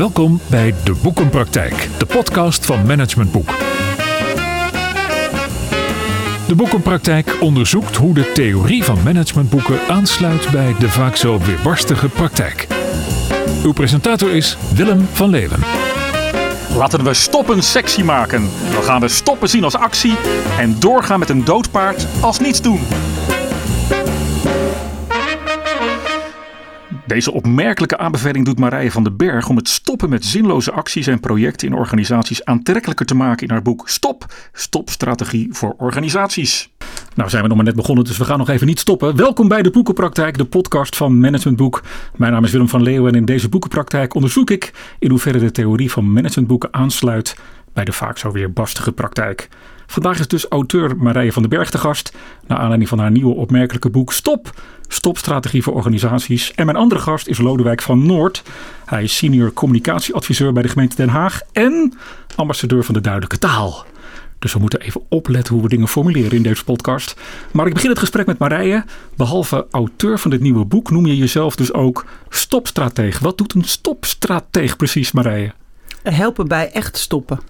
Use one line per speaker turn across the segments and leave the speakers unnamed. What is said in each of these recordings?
Welkom bij De Boekenpraktijk, de podcast van Management Boek. De Boekenpraktijk onderzoekt hoe de theorie van managementboeken aansluit bij de vaak zo weerbarstige praktijk. Uw presentator is Willem van Leeuwen.
Laten we stoppen sexy maken. Dan gaan we stoppen zien als actie en doorgaan met een doodpaard als niets doen. Deze opmerkelijke aanbeveling doet Marije van den Berg om het stoppen met zinloze acties en projecten in organisaties aantrekkelijker te maken in haar boek Stop, Stopstrategie voor organisaties. Nou zijn we nog maar net begonnen, dus we gaan nog even niet stoppen. Welkom bij de Boekenpraktijk, de podcast van Managementboek. Mijn naam is Willem van Leeuwen en in deze Boekenpraktijk onderzoek ik in hoeverre de theorie van managementboeken aansluit bij de vaak zo weer bastige praktijk. Vandaag is dus auteur Marije van den Berg te gast. Naar aanleiding van haar nieuwe opmerkelijke boek Stop. Stopstrategie voor organisaties. En mijn andere gast is Lodewijk van Noord. Hij is senior communicatieadviseur bij de gemeente Den Haag. En ambassadeur van de duidelijke taal. Dus we moeten even opletten hoe we dingen formuleren in deze podcast. Maar ik begin het gesprek met Marije. Behalve auteur van dit nieuwe boek noem je jezelf dus ook stopstrateeg. Wat doet een stopstrateeg precies, Marije?
Helpen bij echt stoppen.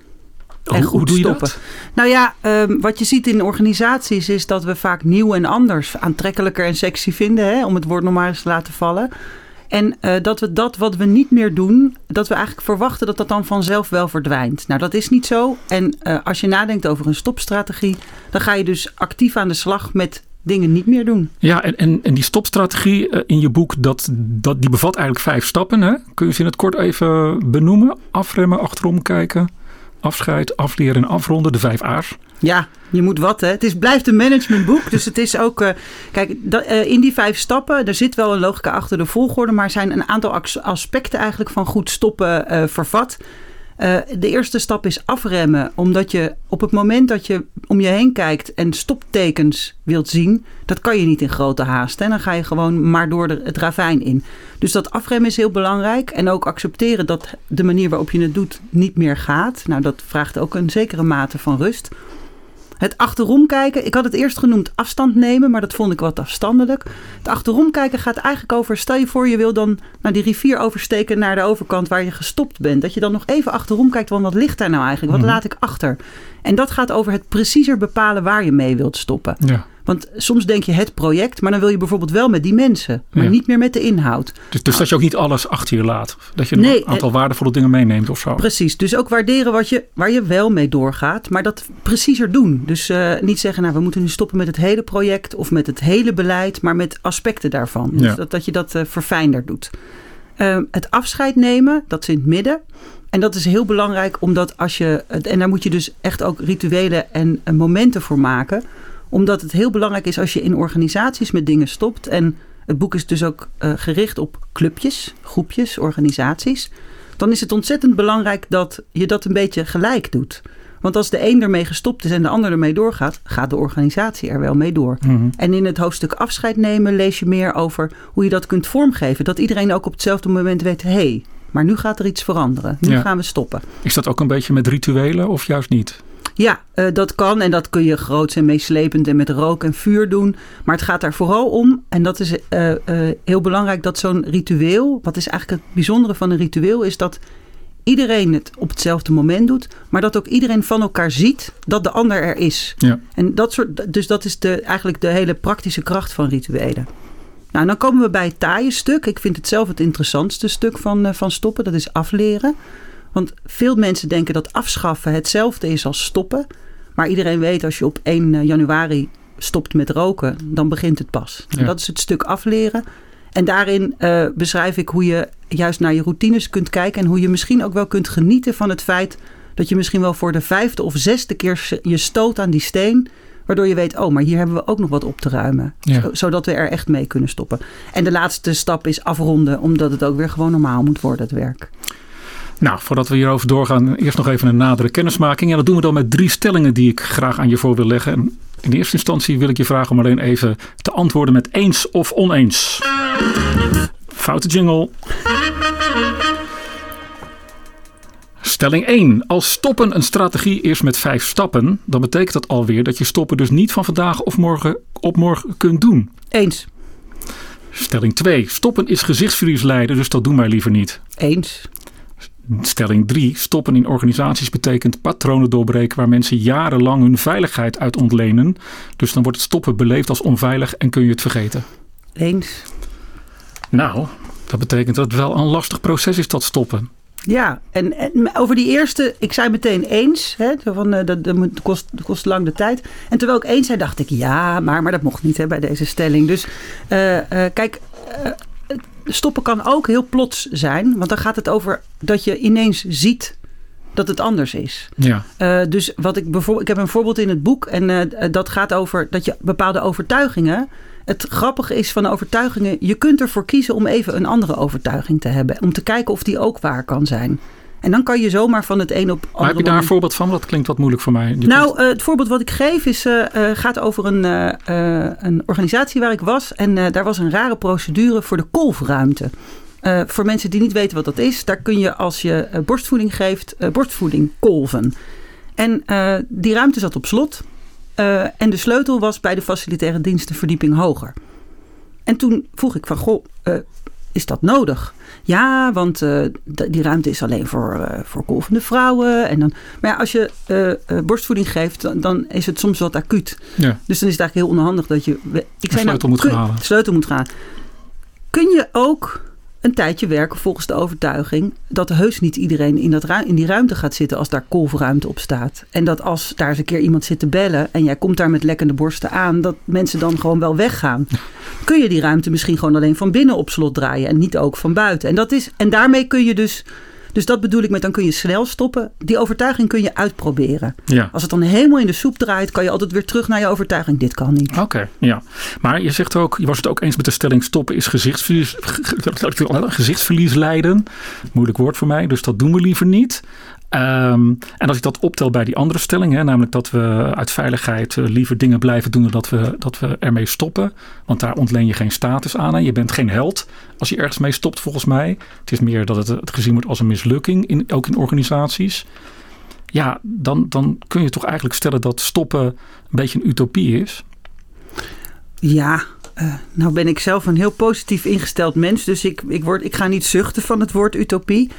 En
Hoe,
goed
hoe doe je
stoppen.
dat?
Nou ja, ehm, wat je ziet in organisaties is dat we vaak nieuw en anders aantrekkelijker en sexy vinden, hè, om het woord nog maar eens te laten vallen. En eh, dat we dat wat we niet meer doen, dat we eigenlijk verwachten dat dat dan vanzelf wel verdwijnt. Nou, dat is niet zo. En eh, als je nadenkt over een stopstrategie, dan ga je dus actief aan de slag met dingen niet meer doen.
Ja, en, en, en die stopstrategie eh, in je boek, dat, dat, die bevat eigenlijk vijf stappen. Hè? Kun je ze in het kort even benoemen? Afremmen, achterom kijken, afscheid, afleren en afronden. De vijf A's.
Ja, je moet wat hè. Het is, blijft een managementboek. Dus het is ook. eh, kijk, eh, in die vijf stappen, er zit wel een logica achter de volgorde. Maar zijn een aantal aspecten eigenlijk van goed stoppen eh, vervat. Eh, de eerste stap is afremmen. Omdat je op het moment dat je om je heen kijkt en stoptekens wilt zien. Dat kan je niet in grote haast. Hè? Dan ga je gewoon maar door de, het ravijn in. Dus dat afremmen is heel belangrijk. En ook accepteren dat de manier waarop je het doet niet meer gaat. Nou, dat vraagt ook een zekere mate van rust. Het achterom kijken, ik had het eerst genoemd afstand nemen, maar dat vond ik wat afstandelijk. Het achterom kijken gaat eigenlijk over, stel je voor je wil dan naar die rivier oversteken naar de overkant waar je gestopt bent. Dat je dan nog even achterom kijkt, want wat ligt daar nou eigenlijk? Wat
Mhm.
laat ik achter? En dat gaat over het preciezer bepalen waar je mee wilt stoppen.
Ja.
Want soms denk je het project, maar dan wil je bijvoorbeeld wel met die mensen, maar
Ja.
niet meer met de inhoud.
Dus, dus dat je ook niet alles achter je laat. Dat je
Nee,
een aantal waardevolle dingen meeneemt of zo.
Precies, dus ook waarderen wat je, waar je wel mee doorgaat, maar dat preciezer doen. Dus eh, niet zeggen, nou we moeten nu stoppen met het hele project of met het hele beleid, maar met aspecten daarvan. Dus
Ja.
dat, dat je dat eh, verfijnder doet. Ehm, het afscheid nemen, dat is in het midden. En dat is heel belangrijk, omdat als je, en daar moet je dus echt ook rituelen en eh, momenten voor maken. Omdat het heel belangrijk is als je in organisaties met dingen stopt. En het boek is dus ook eh, gericht op clubjes, groepjes, organisaties dan is het ontzettend belangrijk dat je dat een beetje gelijk doet. Want als de een ermee gestopt is en de ander ermee doorgaat, gaat de organisatie er wel mee door.
Mhm.
En in het hoofdstuk afscheid nemen lees je meer over hoe je dat kunt vormgeven. Dat iedereen ook op hetzelfde moment weet, hé, hey, maar nu gaat er iets veranderen. Nu
Ja.
gaan we stoppen.
Is dat ook een beetje met rituelen of juist niet?
Ja, eh, dat kan en dat kun je groots en meeslepend en met rook en vuur doen. Maar het gaat daar vooral om, en dat is eh, eh, heel belangrijk, dat zo'n ritueel, wat is eigenlijk het bijzondere van een ritueel, is dat iedereen het op hetzelfde moment doet, maar dat ook iedereen van elkaar ziet dat de ander er is.
Ja.
En dat soort, dus dat is de, eigenlijk de hele praktische kracht van rituelen. Nou, en dan komen we bij het taaie stuk. Ik vind het zelf het interessantste stuk van, van stoppen. Dat is afleren. Want veel mensen denken dat afschaffen hetzelfde is als stoppen. Maar iedereen weet als je op 1 januari stopt met roken, dan begint het pas.
Ja.
En dat is het stuk afleren. En daarin eh, beschrijf ik hoe je juist naar je routines kunt kijken. En hoe je misschien ook wel kunt genieten van het feit dat je misschien wel voor de vijfde of zesde keer je stoot aan die steen. Waardoor je weet, oh, maar hier hebben we ook nog wat op te ruimen.
Ja.
Zodat we er echt mee kunnen stoppen. En de laatste stap is afronden, omdat het ook weer gewoon normaal moet worden, het werk.
Nou, voordat we hierover doorgaan, eerst nog even een nadere kennismaking. En dat doen we dan met drie stellingen die ik graag aan je voor wil leggen. En in eerste instantie wil ik je vragen om alleen even te antwoorden met eens of oneens. Foute jingle. Stelling 1. Als stoppen een strategie is met vijf stappen, dan betekent dat alweer dat je stoppen dus niet van vandaag of morgen op morgen kunt doen.
Eens.
Stelling 2. Stoppen is gezichtsverlies lijden, dus dat doen wij liever niet.
Eens.
Stelling 3. Stoppen in organisaties betekent patronen doorbreken waar mensen jarenlang hun veiligheid uit ontlenen. Dus dan wordt het stoppen beleefd als onveilig en kun je het vergeten.
Eens.
Nou, dat betekent dat het wel een lastig proces is dat stoppen.
Ja, en, en, over die eerste, ik zei meteen eens. Hè, van, uh, dat, dat, kost, dat kost lang de tijd. En terwijl ik eens zei, dacht ik ja, maar, maar dat mocht niet hè, bij deze stelling. Dus uh, uh, kijk, stoppen kan ook heel plots zijn. Want dan gaat het over dat je ineens ziet dat het anders is.
Ja.
Uh, dus wat ik bijvoorbeeld, ik heb een voorbeeld in het boek en uh, dat gaat over dat je bepaalde overtuigingen. Het grappige is van overtuigingen, je kunt ervoor kiezen om even een andere overtuiging te hebben. Om te kijken of die ook waar kan zijn. En dan kan je zomaar van het een op
Maar heb je daar een voorbeeld van? Dat klinkt wat moeilijk voor mij. Je
nou, kunt... uh, het voorbeeld wat ik geef is, uh, uh, gaat over een, een organisatie waar ik was. En daar was een rare procedure voor de kolfruimte. voor mensen die niet weten wat dat is, daar kun je als je borstvoeding geeft, borstvoeding kolven. En die ruimte zat op slot. en de sleutel was bij de facilitaire diensten verdieping hoger. En toen vroeg ik van, goh, is dat nodig? Ja, want uh, die ruimte is alleen voor, uh, voor kolvende vrouwen. En dan, maar ja, als je uh, borstvoeding geeft, dan, dan, is het soms wat acuut.
Ja.
Dus dan is het eigenlijk heel onhandig dat je...
Ik zei, sleutel nou, moet
kun,
gaan halen.
sleutel moet gaan. Kun je ook een tijdje werken volgens de overtuiging dat heus niet iedereen in, dat in die ruimte gaat zitten als daar kolfruimte op staat. En dat als daar eens een keer iemand zit te bellen en jij komt daar met lekkende borsten aan, dat mensen dan gewoon wel weggaan. Kun je die ruimte misschien gewoon alleen van binnen op slot draaien en niet ook van buiten. En, dat is, en daarmee kun je dus. Dus dat bedoel ik met dan kun je snel stoppen. Die overtuiging kun je uitproberen.
Ja.
Als het dan helemaal in de soep draait, kan je altijd weer terug naar je overtuiging. Dit kan niet.
Oké, okay, ja. Maar je zegt ook, je was het ook eens met de stelling stoppen is gezichtsverlies, gezichtsverlies lijden. Moeilijk woord voor mij, dus dat doen we liever niet. Um, en als ik dat optel bij die andere stelling, hè, namelijk dat we uit veiligheid uh, liever dingen blijven doen dan dat we, dat we ermee stoppen. Want daar ontleen je geen status aan en je bent geen held als je ergens mee stopt volgens mij. Het is meer dat het, het gezien wordt als een mislukking, in, ook in organisaties. Ja, dan, dan kun je toch eigenlijk stellen dat stoppen een beetje een utopie is.
Ja, uh, nou ben ik zelf een heel positief ingesteld mens. Dus ik, ik, word, ik ga niet zuchten van het woord utopie.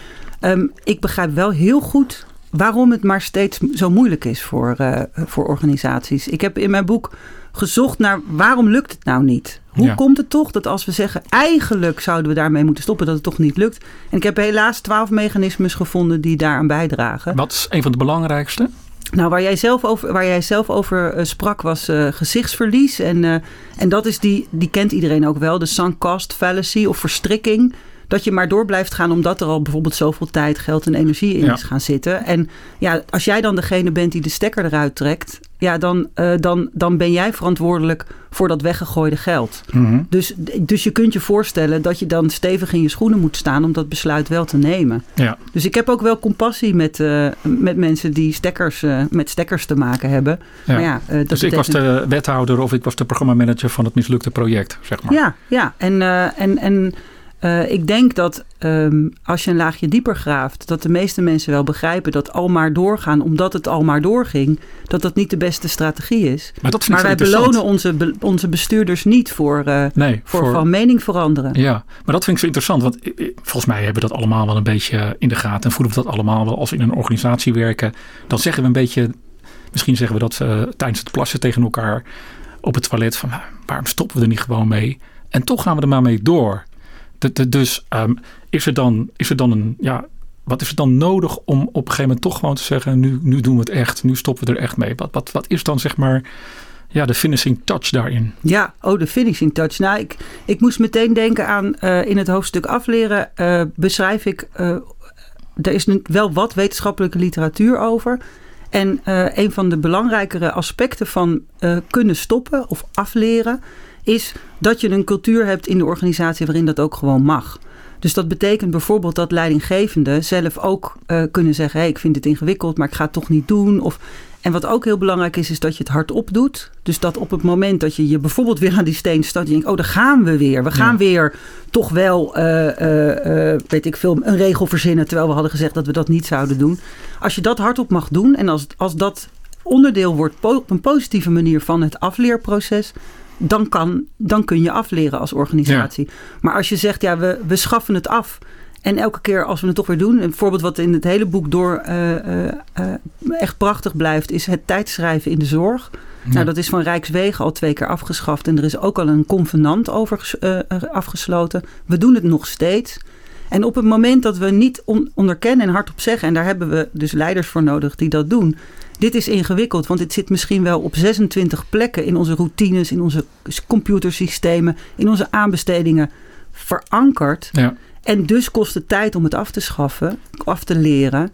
Um, ik begrijp wel heel goed waarom het maar steeds zo moeilijk is voor, uh, voor organisaties. Ik heb in mijn boek gezocht naar waarom lukt het nou niet? Hoe
Ja.
komt het toch dat als we zeggen eigenlijk zouden we daarmee moeten stoppen, dat het toch niet lukt? En ik heb helaas twaalf mechanismes gevonden die daaraan bijdragen.
Wat is een van de belangrijkste?
Nou, waar jij zelf over, waar jij zelf over uh, sprak was uh, gezichtsverlies. En, uh, en dat is die, die kent iedereen ook wel, de sunk cost fallacy of verstrikking. Dat je maar door blijft gaan omdat er al bijvoorbeeld zoveel tijd, geld en energie in
Ja.
is gaan zitten. En ja, als jij dan degene bent die de stekker eruit trekt, ja, dan, uh, dan, dan ben jij verantwoordelijk voor dat weggegooide geld.
Mhm.
Dus, dus je kunt je voorstellen dat je dan stevig in je schoenen moet staan om dat besluit wel te nemen.
Ja.
Dus ik heb ook wel compassie met, uh, met mensen die stekkers, uh, met stekkers te maken hebben.
Ja.
Maar ja, dat
Dus ik was de wethouder of ik was de programmamanager van het mislukte project, zeg maar.
Ja, ja. en, en, en uh, ik denk dat um, als je een laagje dieper graaft, dat de meeste mensen wel begrijpen dat al maar doorgaan, omdat het al maar doorging, dat dat niet de beste strategie is.
Maar, dat vind
maar
ik
wij belonen onze, be, onze bestuurders niet voor, uh,
nee,
voor, voor, van mening veranderen.
Ja, maar dat vind ik zo interessant, want volgens mij hebben we dat allemaal wel een beetje in de gaten en voelen we dat allemaal wel als we in een organisatie werken. Dan zeggen we een beetje, misschien zeggen we dat uh, tijdens het plassen tegen elkaar op het toilet van waarom stoppen we er niet gewoon mee? En toch gaan we er maar mee door. Dus um, is, er dan, is er dan een, ja, wat is er dan nodig om op een gegeven moment toch gewoon te zeggen, nu, nu doen we het echt, nu stoppen we er echt mee. Wat, wat, wat is dan zeg maar ja, de finishing touch daarin?
Ja, oh, de finishing touch. Nou, ik, ik moest meteen denken aan uh, in het hoofdstuk afleren, uh, beschrijf ik, uh, er is wel wat wetenschappelijke literatuur over. En een van de belangrijkere aspecten van kunnen stoppen of afleren is dat je een cultuur hebt in de organisatie waarin dat ook gewoon mag. Dus dat betekent bijvoorbeeld dat leidinggevenden zelf ook uh, kunnen zeggen: hey, ik vind het ingewikkeld, maar ik ga het toch niet doen. Of, en wat ook heel belangrijk is, is dat je het hardop doet. Dus dat op het moment dat je je bijvoorbeeld weer aan die steen staat, je denkt: oh, daar gaan we weer. We gaan ja. weer toch wel, uh, uh, weet ik veel, een regel verzinnen. Terwijl we hadden gezegd dat we dat niet zouden doen. Als je dat hardop mag doen en als, als dat onderdeel wordt op een positieve manier van het afleerproces, dan, kan, dan kun je afleren als organisatie.
Ja.
Maar als je zegt, ja, we, we schaffen het af. En elke keer als we het toch weer doen, een voorbeeld wat in het hele boek door uh, uh, echt prachtig blijft, is het tijdschrijven in de zorg. Nou, dat is van Rijkswegen al twee keer afgeschaft en er is ook al een convenant over afgesloten. We doen het nog steeds. En op het moment dat we niet on onderkennen en hardop zeggen, en daar hebben we dus leiders voor nodig die dat doen. Dit is ingewikkeld, want dit zit misschien wel op 26 plekken in onze routines, in onze computersystemen, in onze aanbestedingen verankerd. Ja. En dus kost het tijd om het af te schaffen, af te leren.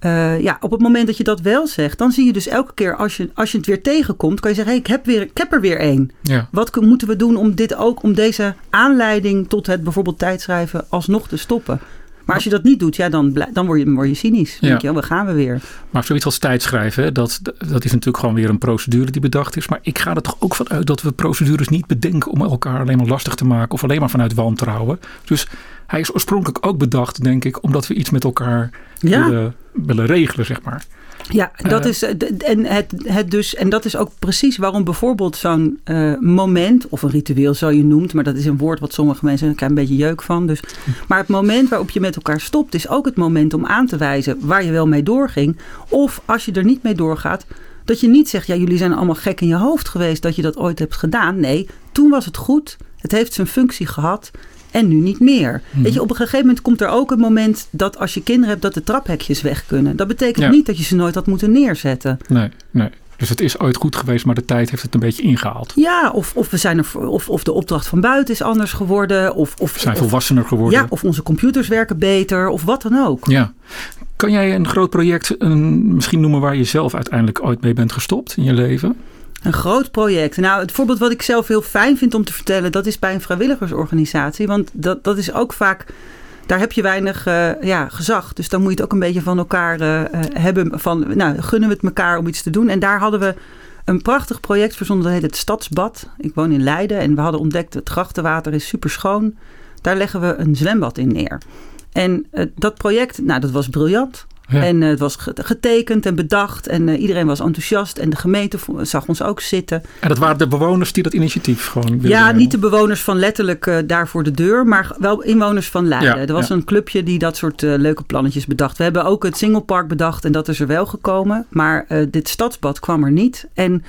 Uh, ja, op het moment dat je dat wel zegt, dan zie je dus elke keer als je, als je het weer tegenkomt, kan je zeggen: hey, ik, heb weer, ik heb er weer één. Ja. Wat moeten we doen om dit ook, om deze aanleiding tot het bijvoorbeeld tijdschrijven alsnog te stoppen? Maar als je dat niet doet, ja, dan, dan word, je, word je cynisch. Dan denk je, oh, we gaan we weer.
Maar zoiets als tijdschrijven, dat, dat is natuurlijk gewoon weer een procedure die bedacht is. Maar ik ga er toch ook van uit dat we procedures niet bedenken om elkaar alleen maar lastig te maken. Of alleen maar vanuit wantrouwen. Dus hij is oorspronkelijk ook bedacht, denk ik, omdat we iets met elkaar willen, willen regelen, zeg maar.
Ja, dat uh, is, en, het, het dus, en dat is ook precies waarom bijvoorbeeld zo'n uh, moment, of een ritueel zo je noemt, maar dat is een woord wat sommige mensen een klein beetje jeuk van. Dus, maar het moment waarop je met elkaar stopt, is ook het moment om aan te wijzen waar je wel mee doorging. Of als je er niet mee doorgaat, dat je niet zegt, ja, jullie zijn allemaal gek in je hoofd geweest dat je dat ooit hebt gedaan. Nee, toen was het goed. Het heeft zijn functie gehad en nu niet meer. Mhm. Weet je, op een gegeven moment komt er ook een moment dat als je kinderen hebt, dat de traphekjes weg kunnen. Dat betekent niet dat je ze nooit had moeten neerzetten.
Nee, nee. Dus het is ooit goed geweest, maar de tijd heeft het een beetje ingehaald.
Ja, of, of, we zijn er, of, of de opdracht van buiten is anders geworden. Of, of,
we zijn volwassener geworden.
Ja, of onze computers werken beter, of wat dan ook.
Ja. Kan jij een groot project een, misschien noemen waar je zelf uiteindelijk ooit mee bent gestopt in je leven?
Een groot project. Nou, het voorbeeld wat ik zelf heel fijn vind om te vertellen, dat is bij een vrijwilligersorganisatie. Want dat, dat is ook vaak, daar heb je weinig uh, ja, gezag. Dus dan moet je het ook een beetje van elkaar uh, hebben. Van, nou, gunnen we het elkaar om iets te doen. En daar hadden we een prachtig project verzonnen, dat heet het Stadsbad. Ik woon in Leiden en we hadden ontdekt, het grachtenwater is super schoon. Daar leggen we een zwembad in neer. En dat project, nou, dat was briljant. En uh, het was getekend en bedacht en uh, iedereen was enthousiast en de gemeente zag ons ook zitten.
En dat waren de bewoners die dat initiatief gewoon
Ja, niet de bewoners van letterlijk uh, daar voor de deur, maar wel inwoners van Leiden. Ja, er was een clubje die dat soort leuke plannetjes bedacht. We hebben ook het Singlepark bedacht en dat is er wel gekomen, maar dit stadsbad kwam er niet. En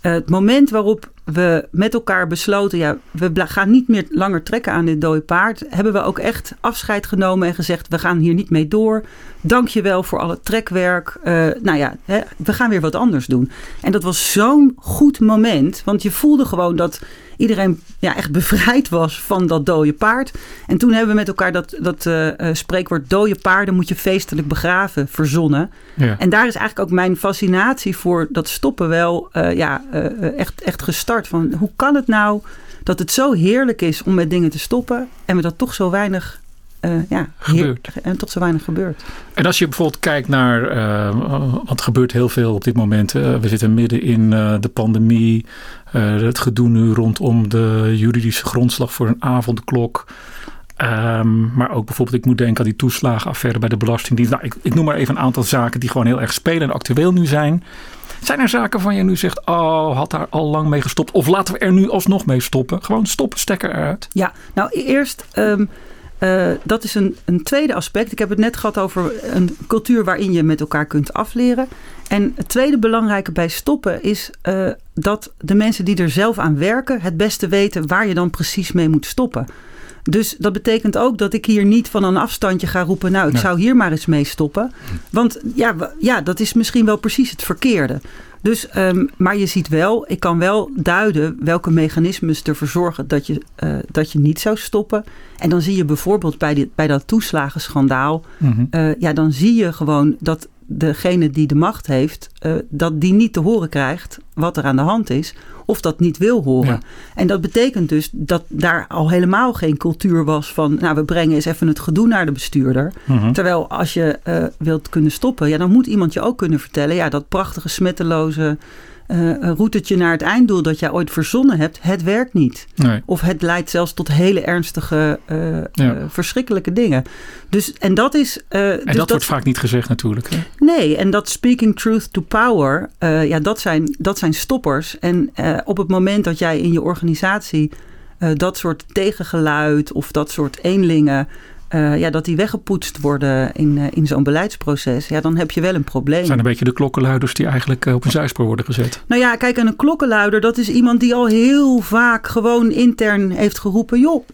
het moment waarop we met elkaar besloten, ja, we gaan niet meer langer trekken aan dit dode paard, hebben we ook echt afscheid genomen en gezegd, we gaan hier niet mee door. Dank je wel voor al het trekwerk. Uh, nou ja, hè, we gaan weer wat anders doen. En dat was zo'n goed moment, want je voelde gewoon dat iedereen ja, echt bevrijd was van dat dode paard. En toen hebben we met elkaar dat, dat uh, spreekwoord dode paarden moet je feestelijk begraven verzonnen. Ja. En daar is eigenlijk ook mijn fascinatie voor dat stoppen wel uh, ja, echt, echt gestart. Van hoe kan het nou dat het zo heerlijk is om met dingen te stoppen en we dat toch zo weinig uh, ja,
gebeurt.
en tot zo weinig gebeurt.
En als je bijvoorbeeld kijkt naar, uh, want er gebeurt heel veel op dit moment. Uh, we zitten midden in de pandemie. het gedoe nu rondom de juridische grondslag voor een avondklok. Um, maar ook bijvoorbeeld, ik moet denken aan die toeslagenaffaire bij de Belastingdienst. Nou, ik, ik noem maar even een aantal zaken die gewoon heel erg spelen en actueel nu zijn. Zijn er zaken van je nu zegt, oh, had daar al lang mee gestopt? Of laten we er nu alsnog mee stoppen? Gewoon stoppen, stekker eruit.
Ja, nou eerst... Um, uh, dat is een, een tweede aspect. Ik heb het net gehad over een cultuur waarin je met elkaar kunt afleren. En het tweede belangrijke bij stoppen is uh, dat de mensen die er zelf aan werken het beste weten waar je dan precies mee moet stoppen. Dus dat betekent ook dat ik hier niet van een afstandje ga roepen, nou ik zou hier maar eens mee stoppen. Want ja, ja, dat is misschien wel precies het verkeerde. Dus, um, maar je ziet wel, ik kan wel duiden welke mechanismes ervoor zorgen dat je, uh, dat je niet zou stoppen. En dan zie je bijvoorbeeld bij, dit, bij dat toeslagenschandaal, mm uh, ja, dan zie je gewoon dat degene die de macht heeft, uh, dat die niet te horen krijgt wat er aan de hand is of dat niet wil horen. En dat betekent dus dat daar al helemaal geen cultuur was van, nou we brengen eens even het gedoe naar de bestuurder. Mhm. Terwijl als je uh, wilt kunnen stoppen, ja dan moet iemand je ook kunnen vertellen, ja dat prachtige smetteloze uh, routetje naar het einddoel dat jij ooit verzonnen hebt, het werkt niet. Nee. Of het leidt zelfs tot hele ernstige, uh, ja. verschrikkelijke dingen. Dus, en dat is.
en dus dat, wordt vaak niet gezegd natuurlijk. Hè?
Nee, en dat speaking truth to power, ja, dat zijn, dat zijn stoppers. En op het moment dat jij in je organisatie dat soort tegengeluid of dat soort eenlingen uh, ja, dat die weggepoetst worden in, uh, in zo'n beleidsproces, ja, dan heb je wel een probleem.
zijn een beetje de klokkenluiders die eigenlijk uh, op een zijspoor worden gezet.
Nou ja, kijk, en een klokkenluider, dat is iemand die al heel vaak gewoon intern heeft geroepen: joh,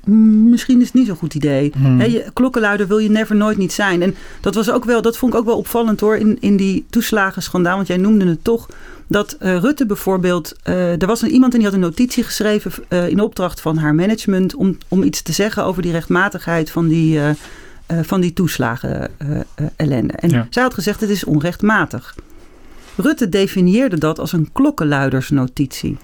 misschien is het niet zo'n goed idee. Hmm. He, je, klokkenluider wil je never nooit niet zijn. En dat was ook wel, dat vond ik ook wel opvallend hoor, in, in die toeslagenschandaal, want jij noemde het toch dat uh, Rutte bijvoorbeeld. Uh, er was een, iemand en die had een notitie geschreven uh, in opdracht van haar management. om, om iets te zeggen over die rechtmatigheid van die, van die toeslagen ellende. En ja. zij had gezegd: het is onrechtmatig. Rutte definieerde dat als een klokkenluidersnotitie.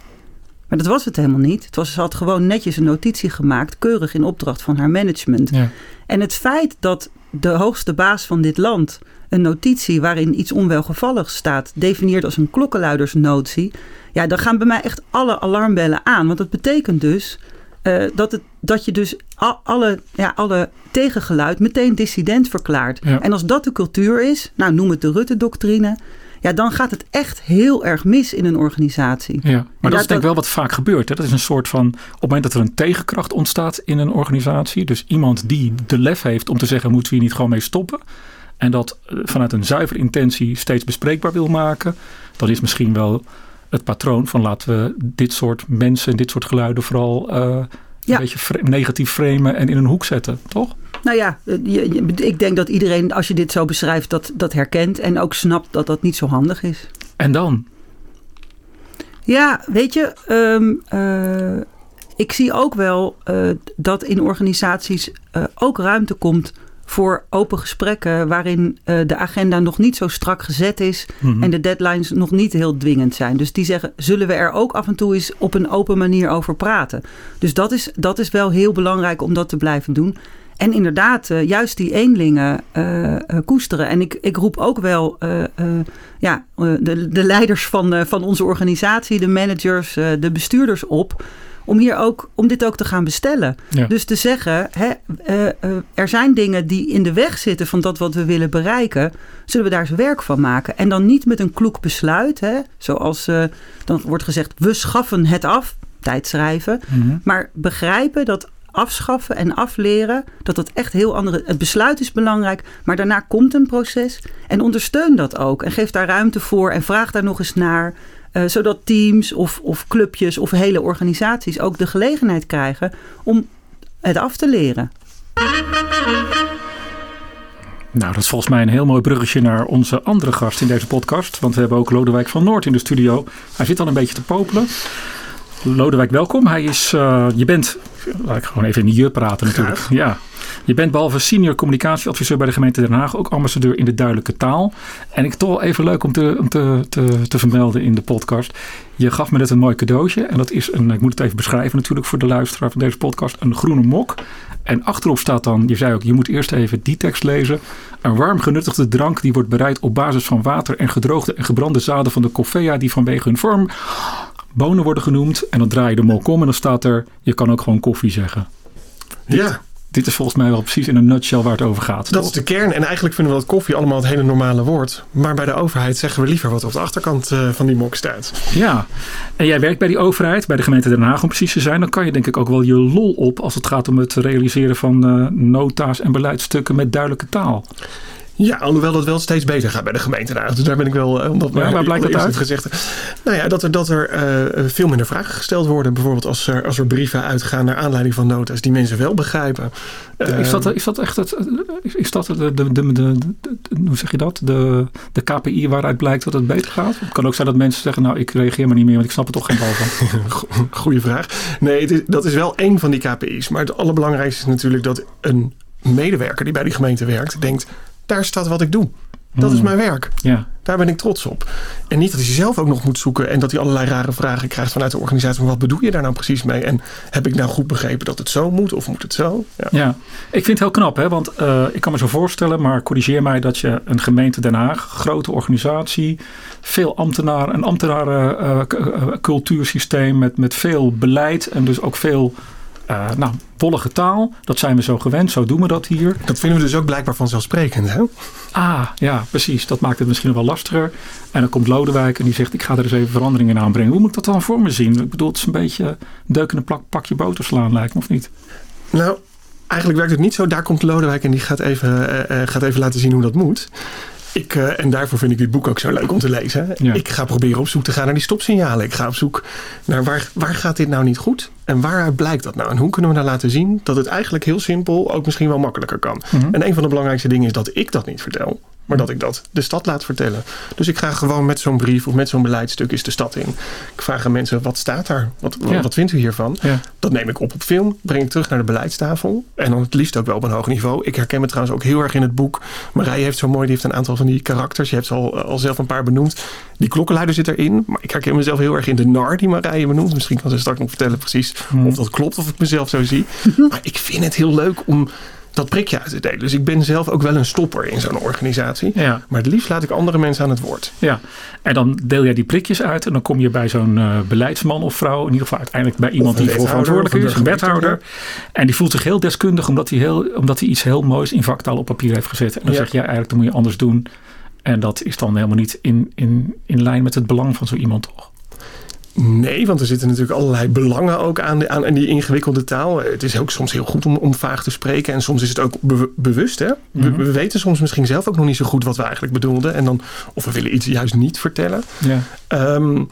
Maar dat was het helemaal niet. Het was, ze had gewoon netjes een notitie gemaakt, keurig in opdracht van haar management. Ja. En het feit dat de hoogste baas van dit land een notitie waarin iets onwelgevalligs staat, definieert als een klokkenluidersnotie, ja, dan gaan bij mij echt alle alarmbellen aan. Want dat betekent dus uh, dat, het, dat je dus alle, ja, alle tegengeluid meteen dissident verklaart. Ja. En als dat de cultuur is, nou noem het de Rutte-doctrine. Ja, dan gaat het echt heel erg mis in een organisatie.
Ja, maar dat, is denk ik wel wat vaak gebeurt. Hè? Dat is een soort van, op het moment dat er een tegenkracht ontstaat in een organisatie. Dus iemand die de lef heeft om te zeggen, moeten we hier niet gewoon mee stoppen. En dat eh, vanuit een zuivere intentie steeds bespreekbaar wil maken. Dat is misschien wel het patroon van laten we dit soort mensen en dit soort geluiden vooral uh, een beetje negatief framen en in een hoek zetten, toch?
Nou ja, eh, ik denk dat iedereen, als je dit zo beschrijft, dat, dat herkent en ook snapt dat dat niet zo handig is.
En dan?
Ja, weet je, um, uh, ik zie ook wel uh, dat in organisaties ook ruimte komt voor open gesprekken waarin uh, de agenda nog niet zo strak gezet is mm-hmm. en de deadlines nog niet heel dwingend zijn. Dus die zeggen, zullen we er ook af en toe eens op een open manier over praten? Dus dat is, dat is wel heel belangrijk om dat te blijven doen. En inderdaad, uh, juist die eenlingen uh, koesteren. En ik, ik roep ook wel ja, de, de leiders van, van onze organisatie, de managers, de bestuurders op om, hier ook, om dit ook te gaan bestellen. Dus te zeggen, hè, uh, uh, er zijn dingen die in de weg zitten van dat wat we willen bereiken. Zullen we daar eens werk van maken? En dan niet met een kloek besluit, hè, zoals uh, dan wordt gezegd, we schaffen het af, tijdschrijven. Mm Maar begrijpen dat afschaffen en afleren, dat dat echt heel andere. Het besluit is belangrijk, maar daarna komt een proces. En ondersteun dat ook. En geef daar ruimte voor en vraag daar nog eens naar. Uh, zodat teams of, of clubjes of hele organisaties ook de gelegenheid krijgen om het af te leren.
Nou, dat is volgens mij een heel mooi bruggetje naar onze andere gast in deze podcast. Want we hebben ook Lodewijk van Noord in de studio. Hij zit al een beetje te popelen. Lodewijk, welkom. Hij is, uh, je bent, laat ik gewoon even in je praten natuurlijk.
Graag.
Ja. Je bent behalve senior communicatieadviseur bij de gemeente Den Haag ook ambassadeur in de duidelijke taal. En ik toch wel even leuk om te, om te, te, te vermelden in de podcast. Je gaf me net een mooi cadeautje. En dat is een, ik moet het even beschrijven natuurlijk voor de luisteraar van deze podcast, een groene mok. En achterop staat dan, je zei ook, je moet eerst even die tekst lezen. Een warm genuttigde drank die wordt bereid op basis van water en gedroogde en gebrande zaden van de coffea die vanwege hun vorm bonen worden genoemd. En dan draai je de mok om en dan staat er, je kan ook gewoon koffie zeggen.
Ja.
Dit is volgens mij wel precies in een nutshell waar het over gaat.
Dat is de kern. En eigenlijk vinden we dat koffie allemaal het hele normale woord. Maar bij de overheid zeggen we liever wat op de achterkant uh, van die mok staat.
Ja. En jij werkt bij die overheid, bij de gemeente Den Haag om precies te zijn. Dan kan je denk ik ook wel je lol op als het gaat om het realiseren van uh, nota's en beleidsstukken met duidelijke taal.
Ja, alhoewel dat wel steeds beter gaat bij de gemeente. Dus daar ben ik wel...
Eh, omdat ja, waar blijkt dat uit?
Gezegd, nou ja, dat er, dat er uh, veel minder vragen gesteld worden. Bijvoorbeeld als er, als er brieven uitgaan naar aanleiding van nota's die mensen wel begrijpen.
Is dat, is dat echt het... Is dat de, de, de, de, hoe zeg je dat? De, de KPI waaruit blijkt dat het beter gaat? Het kan ook zijn dat mensen zeggen, nou ik reageer maar niet meer, want ik snap er toch geen bal van.
Goeie vraag. Nee, is, dat is wel één van die KPI's. Maar het allerbelangrijkste is natuurlijk dat een medewerker die bij die gemeente werkt, denkt daar staat wat ik doe. Dat is hmm. mijn werk.
Ja.
Daar ben ik trots op. En niet dat hij zelf ook nog moet zoeken en dat hij allerlei rare vragen krijgt vanuit de organisatie. Maar wat bedoel je daar nou precies mee? En heb ik nou goed begrepen dat het zo moet of moet het zo?
Ja, ja. ik vind het heel knap, hè? want uh, ik kan me zo voorstellen, maar corrigeer mij dat je een gemeente Den Haag, grote organisatie, veel ambtenaren, een ambtenarencultuursysteem uh, uh, met, met veel beleid en dus ook veel uh, nou, wollige taal. Dat zijn we zo gewend, zo doen we dat hier.
Dat vinden we dus ook blijkbaar vanzelfsprekend, hè?
Ah, ja, precies. Dat maakt het misschien wel lastiger. En dan komt Lodewijk en die zegt, ik ga er eens even veranderingen in aanbrengen. Hoe moet ik dat dan voor me zien? Ik bedoel, het is een beetje deukende plak, pakje boter slaan, lijkt me, of niet?
Nou, eigenlijk werkt het niet zo. Daar komt Lodewijk en die gaat even, uh, gaat even laten zien hoe dat moet. Ik, uh, en daarvoor vind ik dit boek ook zo leuk om te lezen. Ja. Ik ga proberen op zoek te gaan naar die stopsignalen. Ik ga op zoek naar waar, waar gaat dit nou niet goed? En waaruit blijkt dat nou? En hoe kunnen we nou laten zien dat het eigenlijk heel simpel ook misschien wel makkelijker kan? Mm -hmm. En een van de belangrijkste dingen is dat ik dat niet vertel maar dat ik dat de stad laat vertellen. Dus ik ga gewoon met zo'n brief of met zo'n beleidstuk is de stad in. Ik vraag aan mensen, wat staat daar? Wat, ja. wat vindt u hiervan? Ja. Dat neem ik op op film, breng ik terug naar de beleidstafel. En dan het liefst ook wel op een hoog niveau. Ik herken me trouwens ook heel erg in het boek. Marije heeft zo mooi, die heeft een aantal van die karakters. Je hebt ze al, al zelf een paar benoemd. Die klokkenluider zit erin. Maar ik herken mezelf heel erg in de nar die Marije benoemt. Misschien kan ze straks nog vertellen precies hmm. of dat klopt of ik mezelf zo zie. maar ik vind het heel leuk om dat prikje uit te delen. Dus ik ben zelf ook wel een stopper in zo'n organisatie. Ja. Maar het liefst laat ik andere mensen aan het woord.
Ja, en dan deel jij die prikjes uit en dan kom je bij zo'n uh, beleidsman of vrouw, in ieder geval uiteindelijk bij iemand die voor verantwoordelijk is, een wethouder. En die voelt zich heel deskundig omdat hij, heel, omdat hij iets heel moois in vaktaal op papier heeft gezet. En dan zeg je ja, eigenlijk, dat moet je anders doen. En dat is dan helemaal niet in, in, in lijn met het belang van zo iemand toch?
Nee, want er zitten natuurlijk allerlei belangen ook aan, de, aan, die ingewikkelde taal. Het is ook soms heel goed om, om vaag te spreken. En soms is het ook bewust. Hè? we, we, weten soms misschien zelf ook nog niet zo goed wat we eigenlijk bedoelden. En dan, of we willen iets juist niet vertellen. Ja. Um,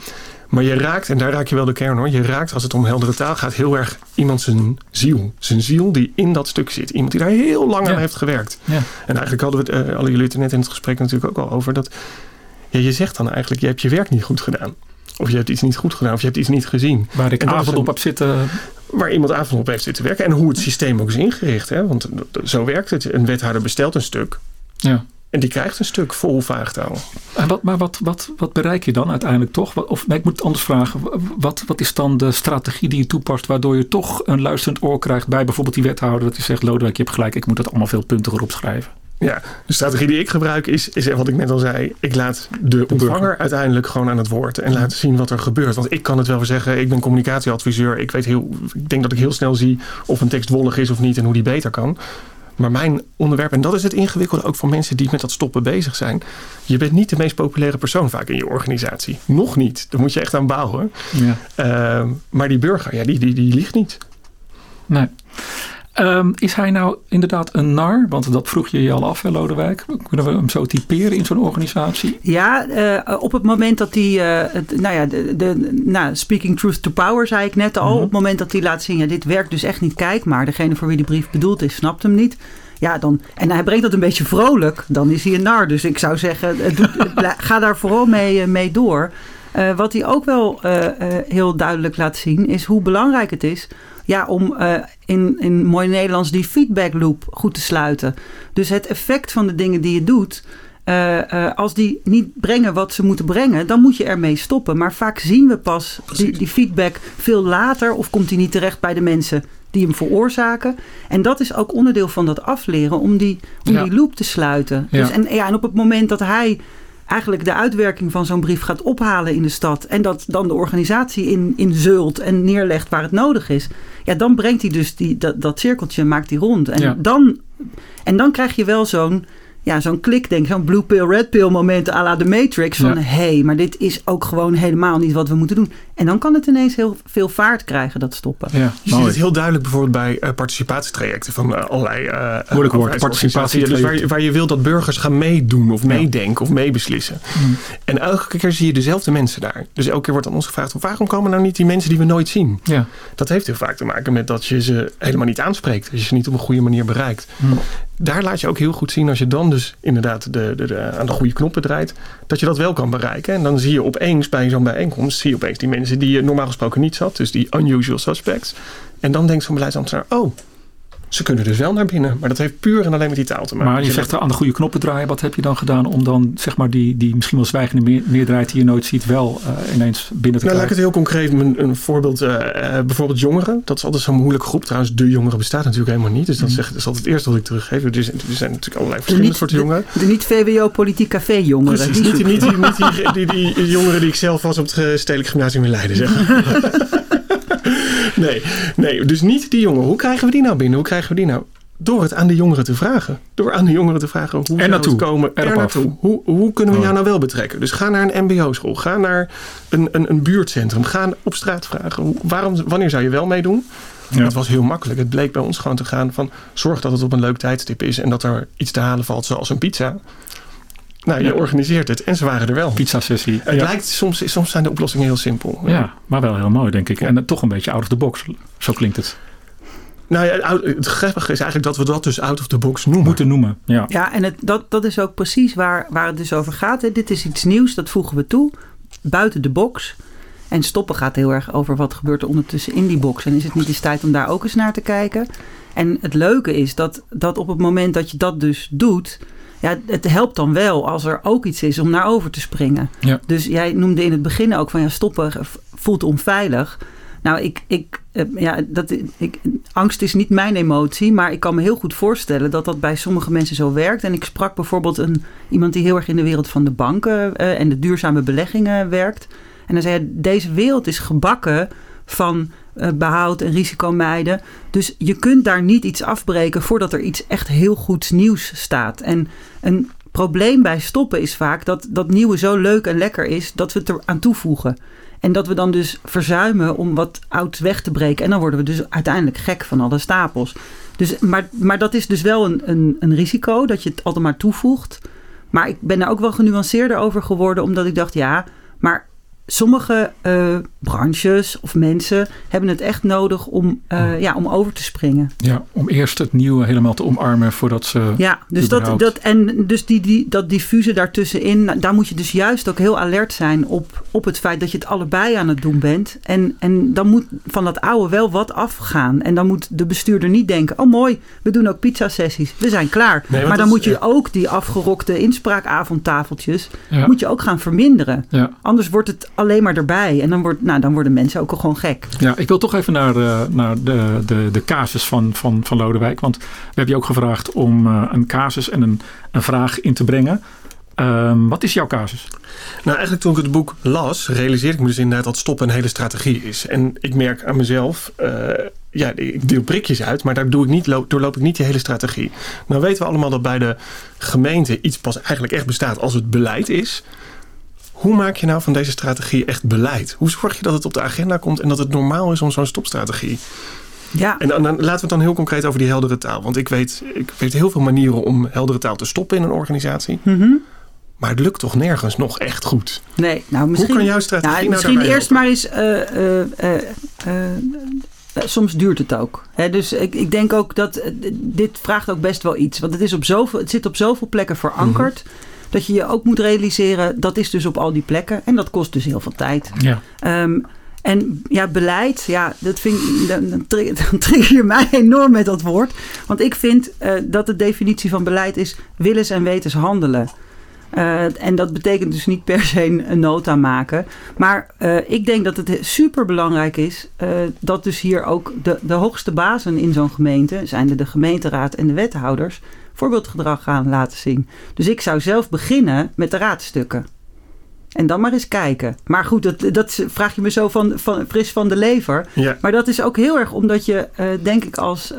maar je raakt, en daar raak je wel de kern hoor. Je raakt als het om heldere taal gaat heel erg iemand zijn ziel. Zijn ziel die in dat stuk zit. Iemand die daar heel lang ja. aan heeft gewerkt. Ja. En eigenlijk hadden we het, uh, alle jullie het er net in het gesprek natuurlijk ook al over. Dat ja, je zegt dan eigenlijk, je hebt je werk niet goed gedaan. Of je hebt iets niet goed gedaan, of je hebt iets niet gezien.
Waar ik avond op heb zitten.
Waar iemand avond op heeft zitten werken. En hoe het systeem ook is ingericht. Hè? Want zo werkt het. Een wethouder bestelt een stuk. Ja. En die krijgt een stuk vol vaagtaal.
Wat, maar wat, wat, wat bereik je dan uiteindelijk toch? Of nee, ik moet het anders vragen. Wat, wat is dan de strategie die je toepast waardoor je toch een luisterend oor krijgt bij bijvoorbeeld die wethouder. Dat hij zegt, Lodewijk, je hebt gelijk, ik moet dat allemaal veel puntiger opschrijven.
Ja, de strategie die ik gebruik is, is wat ik net al zei. Ik laat de ontvanger uiteindelijk gewoon aan het woord. En laten zien wat er gebeurt. Want ik kan het wel zeggen, ik ben communicatieadviseur. Ik, weet heel, ik denk dat ik heel snel zie of een tekst wollig is of niet en hoe die beter kan. Maar mijn onderwerp, en dat is het ingewikkelde ook voor mensen die met dat stoppen bezig zijn. Je bent niet de meest populaire persoon vaak in je organisatie. Nog niet. Daar moet je echt aan bouwen. Ja. Uh, maar die burger, ja, die, die, die liegt niet.
Nee. Um, is hij nou inderdaad een nar? Want dat vroeg je je al af, hè, Lodewijk. Kunnen we hem zo typeren in zo'n organisatie?
Ja, uh, op het moment dat hij, uh, nou ja, de, de, nou, speaking truth to power zei ik net al. Mm -hmm. Op het moment dat hij laat zien, ja, dit werkt dus echt niet. Kijk maar, degene voor wie de brief bedoeld is, snapt hem niet. Ja, dan, en hij brengt dat een beetje vrolijk, dan is hij een nar. Dus ik zou zeggen, doet, ga daar vooral mee, mee door. Uh, wat hij ook wel heel duidelijk laat zien, is hoe belangrijk het is ja, om uh, in, in mooi Nederlands die feedback loop goed te sluiten. Dus het effect van de dingen die je doet. Uh, uh, als die niet brengen wat ze moeten brengen, dan moet je ermee stoppen. Maar vaak zien we pas die, die, feedback veel later of komt die niet terecht bij de mensen die hem veroorzaken. En dat is ook onderdeel van dat afleren om die, om ja. die loop te sluiten. Ja. Dus, en, ja, en op het moment dat hij eigenlijk de uitwerking van zo'n brief gaat ophalen in de stad. En dat dan de organisatie in, in zult en neerlegt waar het nodig is. Ja, dan brengt hij dus die, dat, dat cirkeltje, maakt hij rond. En, dan, en dan krijg je wel zo'n ja, zo'n klik, denk zo'n blue pill, red pill moment à la de Matrix. Van hé, hey, maar dit is ook gewoon helemaal niet wat we moeten doen. En dan kan het ineens heel veel vaart krijgen, dat stoppen.
Ja, je ziet het heel duidelijk bijvoorbeeld bij uh, participatietrajecten van uh, allerlei uh,
Moeilijk woord, participatie.
Dus waar je, waar je wilt dat burgers gaan meedoen of meedenken of meebeslissen. Mm. En elke keer zie je dezelfde mensen daar. Dus elke keer wordt aan ons gevraagd, waarom komen nou niet die mensen die we nooit zien? Ja. Dat heeft heel vaak te maken met dat je ze helemaal niet aanspreekt. Dat je ze niet op een goede manier bereikt. Mm. Daar laat je ook heel goed zien als je dan dus inderdaad de, de, aan de goede knoppen draait, dat je dat wel kan bereiken. En dan zie je opeens bij zo'n bijeenkomst, zie je opeens die mensen die je normaal gesproken niet zat, dus die unusual suspects. En dan denkt zo'n beleidsambtenaar, oh, ze kunnen dus wel naar binnen. Maar dat heeft puur en alleen met die taal te maken.
Maar je zegt er aan de goede knoppen draaien. Wat heb je dan gedaan om dan zeg maar die, die misschien wel zwijgende meerderheid die je nooit ziet wel uh, ineens binnen te
nou,
krijgen?
Laat ik het heel concreet. Een, een voorbeeld. Uh, bijvoorbeeld jongeren. Dat is altijd zo'n moeilijke groep. Trouwens, de jongeren bestaat natuurlijk helemaal niet. Dus dat, mm. zeg, dat is altijd het eerste wat ik teruggeef. Er zijn, er zijn natuurlijk allerlei verschillende soorten jongeren.
De niet VWO politiek café jongeren.
Precies, niet, niet, niet, niet die, die, die, jongeren die ik zelf was op het Stedelijk Gymnasium in Leiden. Zeg. nee, nee, dus niet die jongeren. Hoe krijgen we die nou binnen? Hoe krijgen we die nou? Door het aan de jongeren te vragen. Door aan de jongeren te vragen hoe
er naartoe.
komen. Er, naartoe. Hoe, hoe kunnen we jou nou wel betrekken? Dus ga naar een mbo-school. Ga naar een, een, een buurtcentrum. Ga op straat vragen. Hoe, waarom, wanneer zou je wel meedoen? Het was heel makkelijk. Het bleek bij ons gewoon te gaan van zorg dat het op een leuk tijdstip is en dat er iets te halen valt zoals een pizza. Nou, je organiseert het en ze waren er wel.
Pizza sessie.
Het lijkt soms, soms zijn de oplossingen heel simpel.
Ja, maar wel heel mooi denk ik. En toch een beetje out of the box. Zo klinkt het.
Nou ja, het grappige is eigenlijk dat we dat dus out of the box noemen.
Moeten noemen, ja.
Ja, en het, dat, dat is ook precies waar, waar het dus over gaat. Hè. Dit is iets nieuws, dat voegen we toe. Buiten de box. En stoppen gaat heel erg over wat gebeurt er ondertussen in die box. En is het niet eens tijd om daar ook eens naar te kijken? En het leuke is dat, dat op het moment dat je dat dus doet... Ja, het helpt dan wel als er ook iets is om naar over te springen.
Ja.
Dus jij noemde in het begin ook van ja, stoppen voelt onveilig. Nou, ik, ik, eh, ja, dat, ik, angst is niet mijn emotie, maar ik kan me heel goed voorstellen dat dat bij sommige mensen zo werkt. En ik sprak bijvoorbeeld een, iemand die heel erg in de wereld van de banken uh, en de duurzame beleggingen werkt. En dan zei hij, deze wereld is gebakken van behoud en risicomijden. Dus je kunt daar niet iets afbreken voordat er iets echt heel goeds nieuws staat. En een probleem bij stoppen is vaak dat dat nieuwe zo leuk en lekker is dat we het er aan toevoegen. En dat we dan dus verzuimen om wat oud weg te breken. En dan worden we dus uiteindelijk gek van alle stapels. Dus, maar, maar dat is dus wel een, een, een risico dat je het altijd maar toevoegt. Maar ik ben er ook wel genuanceerder over geworden, omdat ik dacht, ja, maar sommige uh, branches of mensen hebben het echt nodig om, uh, ja, om over te springen.
Ja, om eerst het nieuwe helemaal te omarmen voordat ze.
Ja, dus, dat, dat, en dus die, die, dat diffuse daartussenin, nou, daar moet je dus juist ook heel alert zijn op, op het feit dat je het allebei aan het doen bent. En, en dan moet van dat oude wel wat afgaan. En dan moet de bestuurder niet denken: oh mooi, we doen ook pizza-sessies, we zijn klaar. Nee, maar dan is, moet je ja. ook die afgerokte inspraakavondtafeltjes ja. moet je ook gaan verminderen.
Ja.
Anders wordt het alleen maar erbij. En dan, wordt, nou, dan worden mensen ook al gewoon gek.
Ja, ik wil toch even naar, uh, naar de, de, de casus van, van, van Lodewijk. Want we hebben je ook gevraagd om uh, een casus en een, een vraag in te brengen. Um, wat is jouw casus?
Nou, eigenlijk toen ik het boek las, realiseerde ik me dus inderdaad dat stoppen een hele strategie is. En ik merk aan mezelf, uh, ja, ik deel prikjes uit, maar daar doe ik niet, doorloop ik niet die hele strategie. Nou weten we allemaal dat bij de gemeente iets pas eigenlijk echt bestaat als het beleid is. Hoe maak je nou van deze strategie echt beleid? Hoe zorg je dat het op de agenda komt en dat het normaal is om zo'n stopstrategie?
Ja.
En dan, dan, laten we het dan heel concreet over die heldere taal. Want ik weet, ik weet heel veel manieren om heldere taal te stoppen in een organisatie.
Mm -hmm.
Maar het lukt toch nergens nog echt goed.
Nee, nou misschien.
Hoe kan jouw strategie
nou,
nou
Misschien eerst
helpen?
maar eens. Uh, uh, soms duurt het ook. He, dus ik, ik, denk ook dat dit vraagt ook best wel iets. Want het, is op zoveel, het zit op zoveel plekken verankerd. Mm -hmm dat je je ook moet realiseren, dat is dus op al die plekken. En dat kost dus heel veel tijd.
Ja.
Um, en ja, beleid, ja, dat vind dan, dan, dan trigger je mij enorm met dat woord. Want ik vind uh, dat de definitie van beleid is willens en wetens handelen. Uh, en dat betekent dus niet per se een nota maken. Maar uh, ik denk dat het super belangrijk is uh, dat dus hier ook de, de hoogste bazen in zo'n gemeente, zijn de, de gemeenteraad en de wethouders, voorbeeldgedrag gaan laten zien. Dus ik zou zelf beginnen met de raadstukken. En dan maar eens kijken. Maar goed, dat, dat vraag je me zo van, van fris van de lever.
Ja.
Maar dat is ook heel erg omdat je, denk ik, als,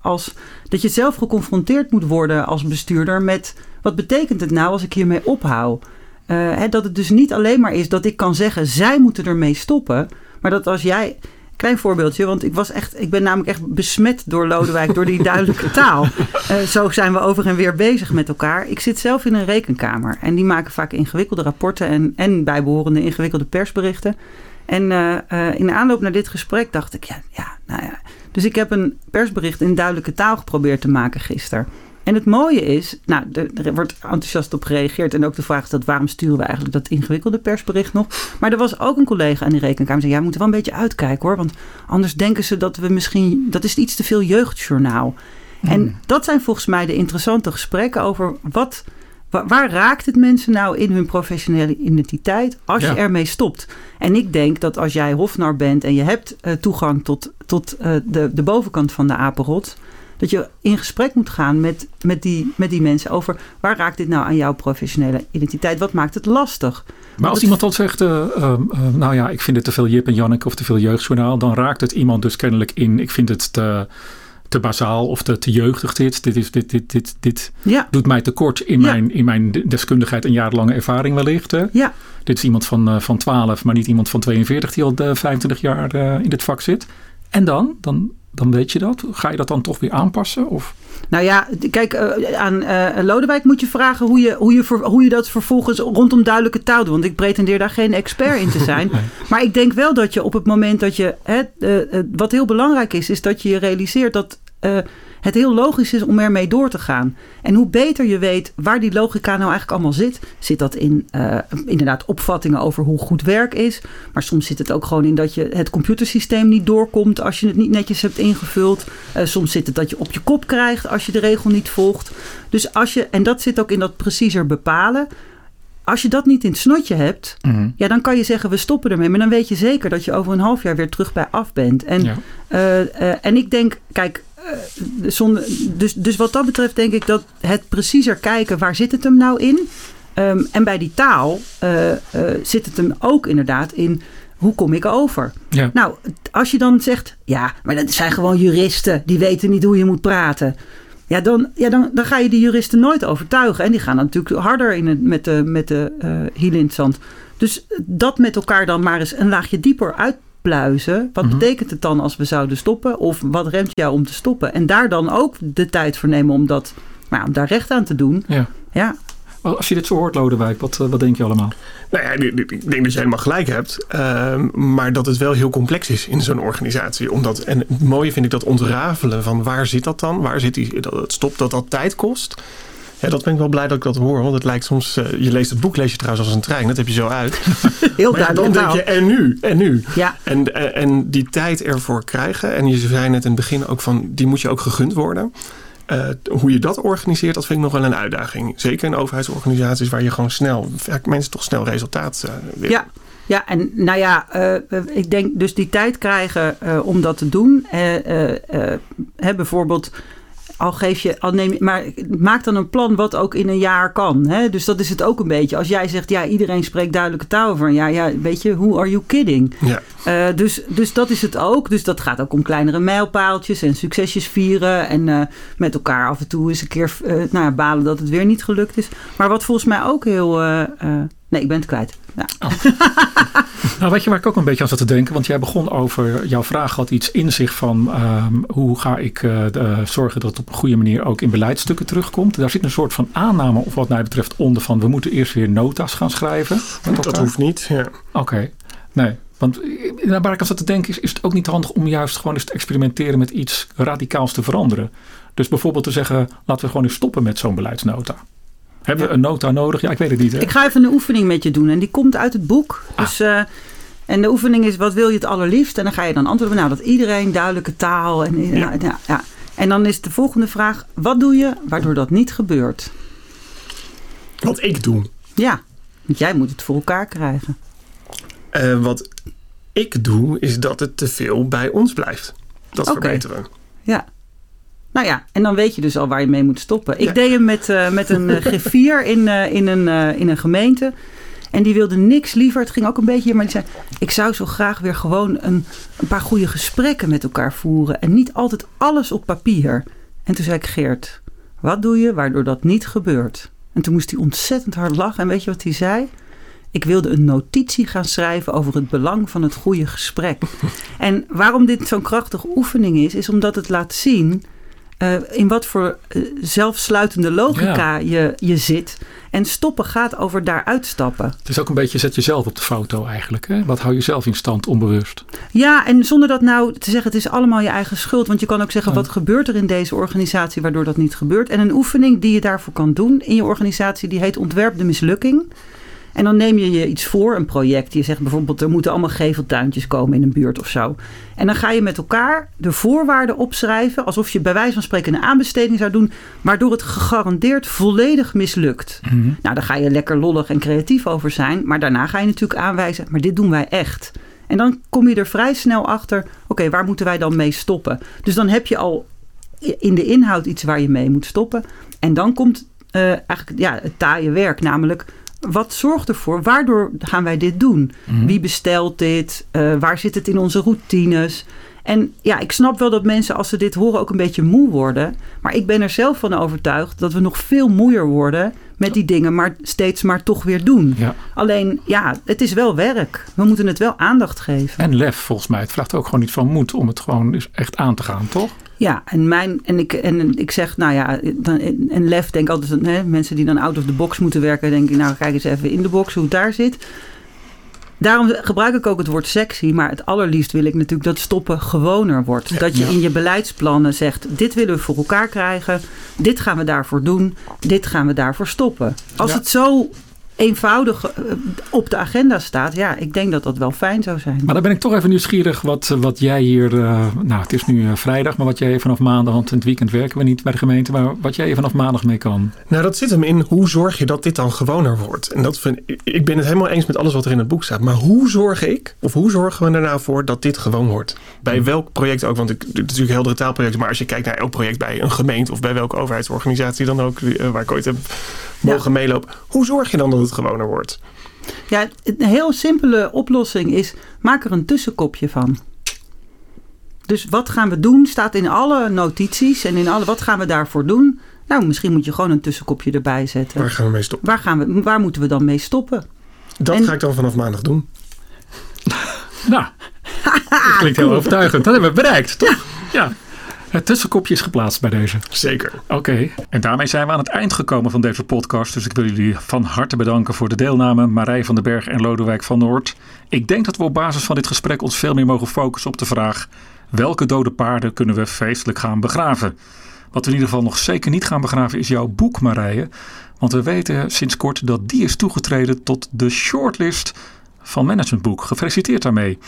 als dat je zelf geconfronteerd moet worden als bestuurder met wat betekent het nou als ik hiermee ophoud? Hè, dat het dus niet alleen maar is dat ik kan zeggen, zij moeten ermee stoppen. Maar dat als jij Klein voorbeeldje, want ik was echt, ik ben namelijk echt besmet door Lodewijk, door die duidelijke taal. Uh, zo zijn we over en weer bezig met elkaar. Ik zit zelf in een rekenkamer en die maken vaak ingewikkelde rapporten en, en bijbehorende ingewikkelde persberichten. En uh, uh, in de aanloop naar dit gesprek dacht ik, ja, ja, nou ja. Dus ik heb een persbericht in duidelijke taal geprobeerd te maken gisteren. En het mooie is, nou, er wordt enthousiast op gereageerd. En ook de vraag is dat waarom sturen we eigenlijk dat ingewikkelde persbericht nog. Maar er was ook een collega aan die rekenkamer die zei, ja, we moeten wel een beetje uitkijken hoor. Want anders denken ze dat we misschien, dat is iets te veel jeugdjournaal. Hmm. En dat zijn volgens mij de interessante gesprekken over wat, waar, waar raakt het mensen nou in hun professionele identiteit als ja. je ermee stopt. En ik denk dat als jij hofnar bent en je hebt uh, toegang tot, tot uh, de, de bovenkant van de apenrot dat je in gesprek moet gaan met, met, die, met die mensen over waar raakt dit nou aan jouw professionele identiteit? Wat maakt het lastig?
Maar als het, iemand dan zegt, uh, uh, nou ja, ik vind het te veel Jip en Janneke of te veel jeugdjournaal, dan raakt het iemand dus kennelijk in, ik vind het te, te bazaal of te, te jeugdig dit. Dit, is, dit, dit, dit, dit
ja.
doet mij tekort in, ja. mijn, in mijn deskundigheid en jarenlange ervaring wellicht. Hè?
Ja.
Dit is iemand van, uh, van 12, maar niet iemand van 42 die al 25 jaar in dit vak zit. En dan? Dan, dan weet je dat? Ga je dat dan toch weer aanpassen? Of?
Nou ja, kijk, aan Lodewijk moet je vragen hoe je, hoe, je hoe je dat vervolgens rondom duidelijke taal doet. Want ik pretendeer daar geen expert in te zijn. Maar ik denk wel dat je op het moment dat je. Hè, wat heel belangrijk is, is dat je je realiseert dat het heel logisch is om ermee door te gaan. En hoe beter je weet waar die logica nou eigenlijk allemaal zit, zit dat in uh, inderdaad opvattingen over hoe goed werk is. Maar soms zit het ook gewoon in dat je het computersysteem niet doorkomt als je het niet netjes hebt ingevuld. Uh, soms zit het dat je op je kop krijgt als je de regel niet volgt. Dus als je, en dat zit ook in dat preciezer bepalen als je dat niet in het snotje hebt, mm-hmm. ja, dan kan je zeggen we stoppen ermee. Maar dan weet je zeker dat je over een half jaar weer terug bij af bent. En, ja. uh, en ik denk, kijk, uh, zonder, dus, dus wat dat betreft denk ik dat het preciezer kijken waar zit het hem nou in. Um, en bij die taal zit het hem ook inderdaad in hoe kom ik over? Ja. Nou, als je dan zegt, ja, maar dat zijn gewoon juristen, die weten niet hoe je moet praten. Ja, dan, ja dan, dan ga je die juristen nooit overtuigen. En die gaan dan natuurlijk harder in het, met de, met de uh, hiel in het zand. Dus dat met elkaar dan maar eens een laagje dieper uitpluizen. Wat mhm. betekent het dan als we zouden stoppen? Of wat remt jou om te stoppen? En daar dan ook de tijd voor nemen om, dat, nou, om daar recht aan te doen. Ja. ja,
als je dit zo hoort, Lodewijk, wat, eh, wat denk je allemaal?
Nou ja, ik denk dat je helemaal gelijk hebt. Uh, maar dat het wel heel complex is in zo'n organisatie. Omdat, en het mooie vind ik dat ontrafelen van waar zit dat dan? Waar zit die, dat het stopt dat dat tijd kost? Ja, dat ben ik wel blij dat ik dat hoor. Want het lijkt soms... Uh, je leest het boek, lees je trouwens als een trein. Dat heb je zo uit.
Heel duidelijk.
dan denk je, en nu? En nu? Ja. En, en, en die tijd ervoor krijgen. En je zei net in het begin ook van... Die moet je ook gegund worden. Uh, hoe je dat organiseert, dat vind ik nog wel een uitdaging. Zeker in overheidsorganisaties waar je gewoon snel, vaak mensen toch snel resultaat uh, willen.
Ja. Ja, en nou ja, uh, ik denk dus die tijd krijgen om dat te doen. Hè, bijvoorbeeld al geef je, al neem je, maar maak dan een plan wat ook in een jaar kan. Hè? Dus dat is het ook een beetje. Als jij zegt, ja, iedereen spreekt duidelijke taal van ja, ja, weet je, who are you kidding? Ja. Uh, dus, dus dat is het ook. Dus dat gaat ook om kleinere mijlpaaltjes en succesjes vieren en uh, met elkaar af en toe eens een keer uh, nou balen dat het weer niet gelukt is. Maar wat volgens mij ook heel, nee, ik ben het kwijt. Ja.
Oh. nou, weet je waar ik ook een beetje aan zat te denken? Want jij begon over, jouw vraag had iets in zich van um, hoe ga ik uh, de, zorgen dat het op een goede manier ook in beleidstukken terugkomt. Daar zit een soort van aanname, of wat mij betreft, onder van we moeten eerst weer nota's gaan schrijven.
Dat hoeft niet, ja.
Oké, okay. nee. Want eh, waar ik aan zat te denken is, is het ook niet handig om juist gewoon eens te experimenteren met iets radicaals te veranderen. Dus bijvoorbeeld te zeggen, laten we gewoon eens stoppen met zo'n beleidsnota. Hebben we een nota nodig? Ja, ik weet het niet. Hè?
Ik ga even een oefening met je doen. En die komt uit het boek. Ah. Dus, uh, en de oefening is, wat wil je het allerliefst? En dan ga je dan antwoorden. Nou, dat iedereen duidelijke taal. En, ja. ja, ja. en dan is de volgende vraag. Wat doe je waardoor dat niet gebeurt?
Wat ik doe?
Ja, want jij moet het voor elkaar krijgen.
Uh, wat ik doe, is dat het te veel bij ons blijft. Dat okay. verbeteren.
Ja. Nou ja, en dan weet je dus al waar je mee moet stoppen. Ik deed hem met, uh, met een uh, griffier in, uh, in, een, in een gemeente. En die wilde niks liever. Het ging ook een beetje, maar die zei: Ik zou zo graag weer gewoon een, een paar goede gesprekken met elkaar voeren. En niet altijd alles op papier. En toen zei ik: Geert, wat doe je waardoor dat niet gebeurt? En toen moest hij ontzettend hard lachen. En weet je wat hij zei? Ik wilde een notitie gaan schrijven over het belang van het goede gesprek. En waarom dit zo'n krachtige oefening is, is omdat het laat zien uh, in wat voor uh, zelfsluitende logica ja. je, je zit. En stoppen gaat over daaruit stappen.
Het is ook een beetje zet jezelf op de foto eigenlijk. Hè? Wat hou je zelf in stand onbewust?
Ja, en zonder dat nou te zeggen het is allemaal je eigen schuld. Want je kan ook zeggen ja. wat gebeurt er in deze organisatie waardoor dat niet gebeurt. En een oefening die je daarvoor kan doen in je organisatie die heet ontwerp de mislukking. En dan neem je je iets voor, een project. Je zegt bijvoorbeeld, er moeten allemaal geveltuintjes komen in een buurt of zo. En dan ga je met elkaar de voorwaarden opschrijven, alsof je bij wijze van spreken een aanbesteding zou doen, waardoor het gegarandeerd volledig mislukt. Mm -hmm. Nou, daar ga je lekker lollig en creatief over zijn, maar daarna ga je natuurlijk aanwijzen, maar dit doen wij echt. En dan kom je er vrij snel achter, oké, okay, waar moeten wij dan mee stoppen? Dus dan heb je al in de inhoud iets waar je mee moet stoppen. En dan komt uh, eigenlijk ja, het taaie werk, namelijk wat zorgt ervoor? Waardoor gaan wij dit doen? Mm -hmm. Wie bestelt dit? Uh, waar zit het in onze routines? En ja, ik snap wel dat mensen als ze dit horen ook een beetje moe worden. Maar ik ben er zelf van overtuigd dat we nog veel moeier worden met die dingen, maar steeds maar toch weer doen. Ja. Alleen, ja, het is wel werk. We moeten het wel aandacht geven.
En lef, volgens mij. Het vraagt ook gewoon niet van moed om het gewoon echt aan te gaan, toch?
Ja, en, mijn, en, ik, en ik zeg, nou ja, dan, en lef denk altijd, hè, mensen die dan out of the box moeten werken, denk ik, nou kijk eens even in de box hoe het daar zit. Daarom gebruik ik ook het woord sexy. Maar het allerliefst wil ik natuurlijk dat stoppen gewoner wordt. dat je in je beleidsplannen zegt: dit willen we voor elkaar krijgen. Dit gaan we daarvoor doen. Dit gaan we daarvoor stoppen. Als het zo eenvoudig eh, op de agenda staat. Ja, ik denk dat dat wel fijn zou zijn.
Maar dan ben ik toch even nieuwsgierig wat, wat jij hier, uh, nou het is nu vrijdag, maar wat jij vanaf maandag, want in het weekend werken we niet bij de gemeente, maar wat jij vanaf maandag mee kan.
Nou, dat zit hem in hoe zorg je dat dit dan gewoner wordt. En dat vind, ik ben het helemaal eens met alles wat er in het boek staat. Maar hoe zorg ik, of hoe zorgen we ernaar voor dat dit gewoon wordt? Bij hmm. welk project ook, want ik, het is natuurlijk heldere taalprojecten, maar als je kijkt naar elk project bij een gemeente of bij welke overheidsorganisatie dan ook, waar ik ooit heb mogen meelopen. Hoe zorg je dan dat het gewoner wordt?
Ja, een heel simpele oplossing is: maak er een tussenkopje van. Dus wat gaan we doen staat in alle notities en in alle wat gaan we daarvoor doen. Nou, misschien moet je gewoon een tussenkopje erbij zetten.
Waar gaan we mee stoppen?
Waar, gaan we, waar moeten we dan mee stoppen?
Dat ga ik dan vanaf maandag doen.
nou, dat klinkt heel overtuigend. Dat hebben we bereikt, toch? Ja. Het tussenkopje is geplaatst bij deze.
Zeker.
Oké. En daarmee zijn we aan het eind gekomen van deze podcast. Dus ik wil jullie van harte bedanken voor de deelname. Marij van den Berg en Lodewijk van Noord. Ik denk dat we op basis van dit gesprek ons veel meer mogen focussen op de vraag... welke dode paarden kunnen we feestelijk gaan begraven? Wat we in ieder geval nog zeker niet gaan begraven is jouw boek, Marije. Want we weten sinds kort dat die is toegetreden tot de shortlist van Managementboek. Gefeliciteerd daarmee.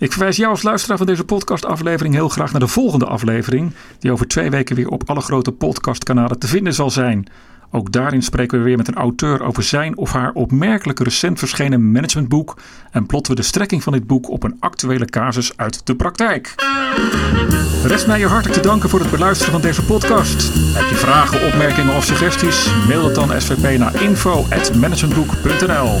Ik verwijs jou als luisteraar van deze podcastaflevering heel graag naar de volgende aflevering, die over twee weken weer op alle grote podcastkanalen te vinden zal zijn. Ook daarin spreken we weer met een auteur over zijn of haar opmerkelijk recent verschenen managementboek en plotten we de strekking van dit boek op een actuele casus uit de praktijk. Rest mij je hartelijk te danken voor het beluisteren van deze podcast. Heb je vragen, opmerkingen of suggesties? Mail het dan SVP naar info.managementboek.nl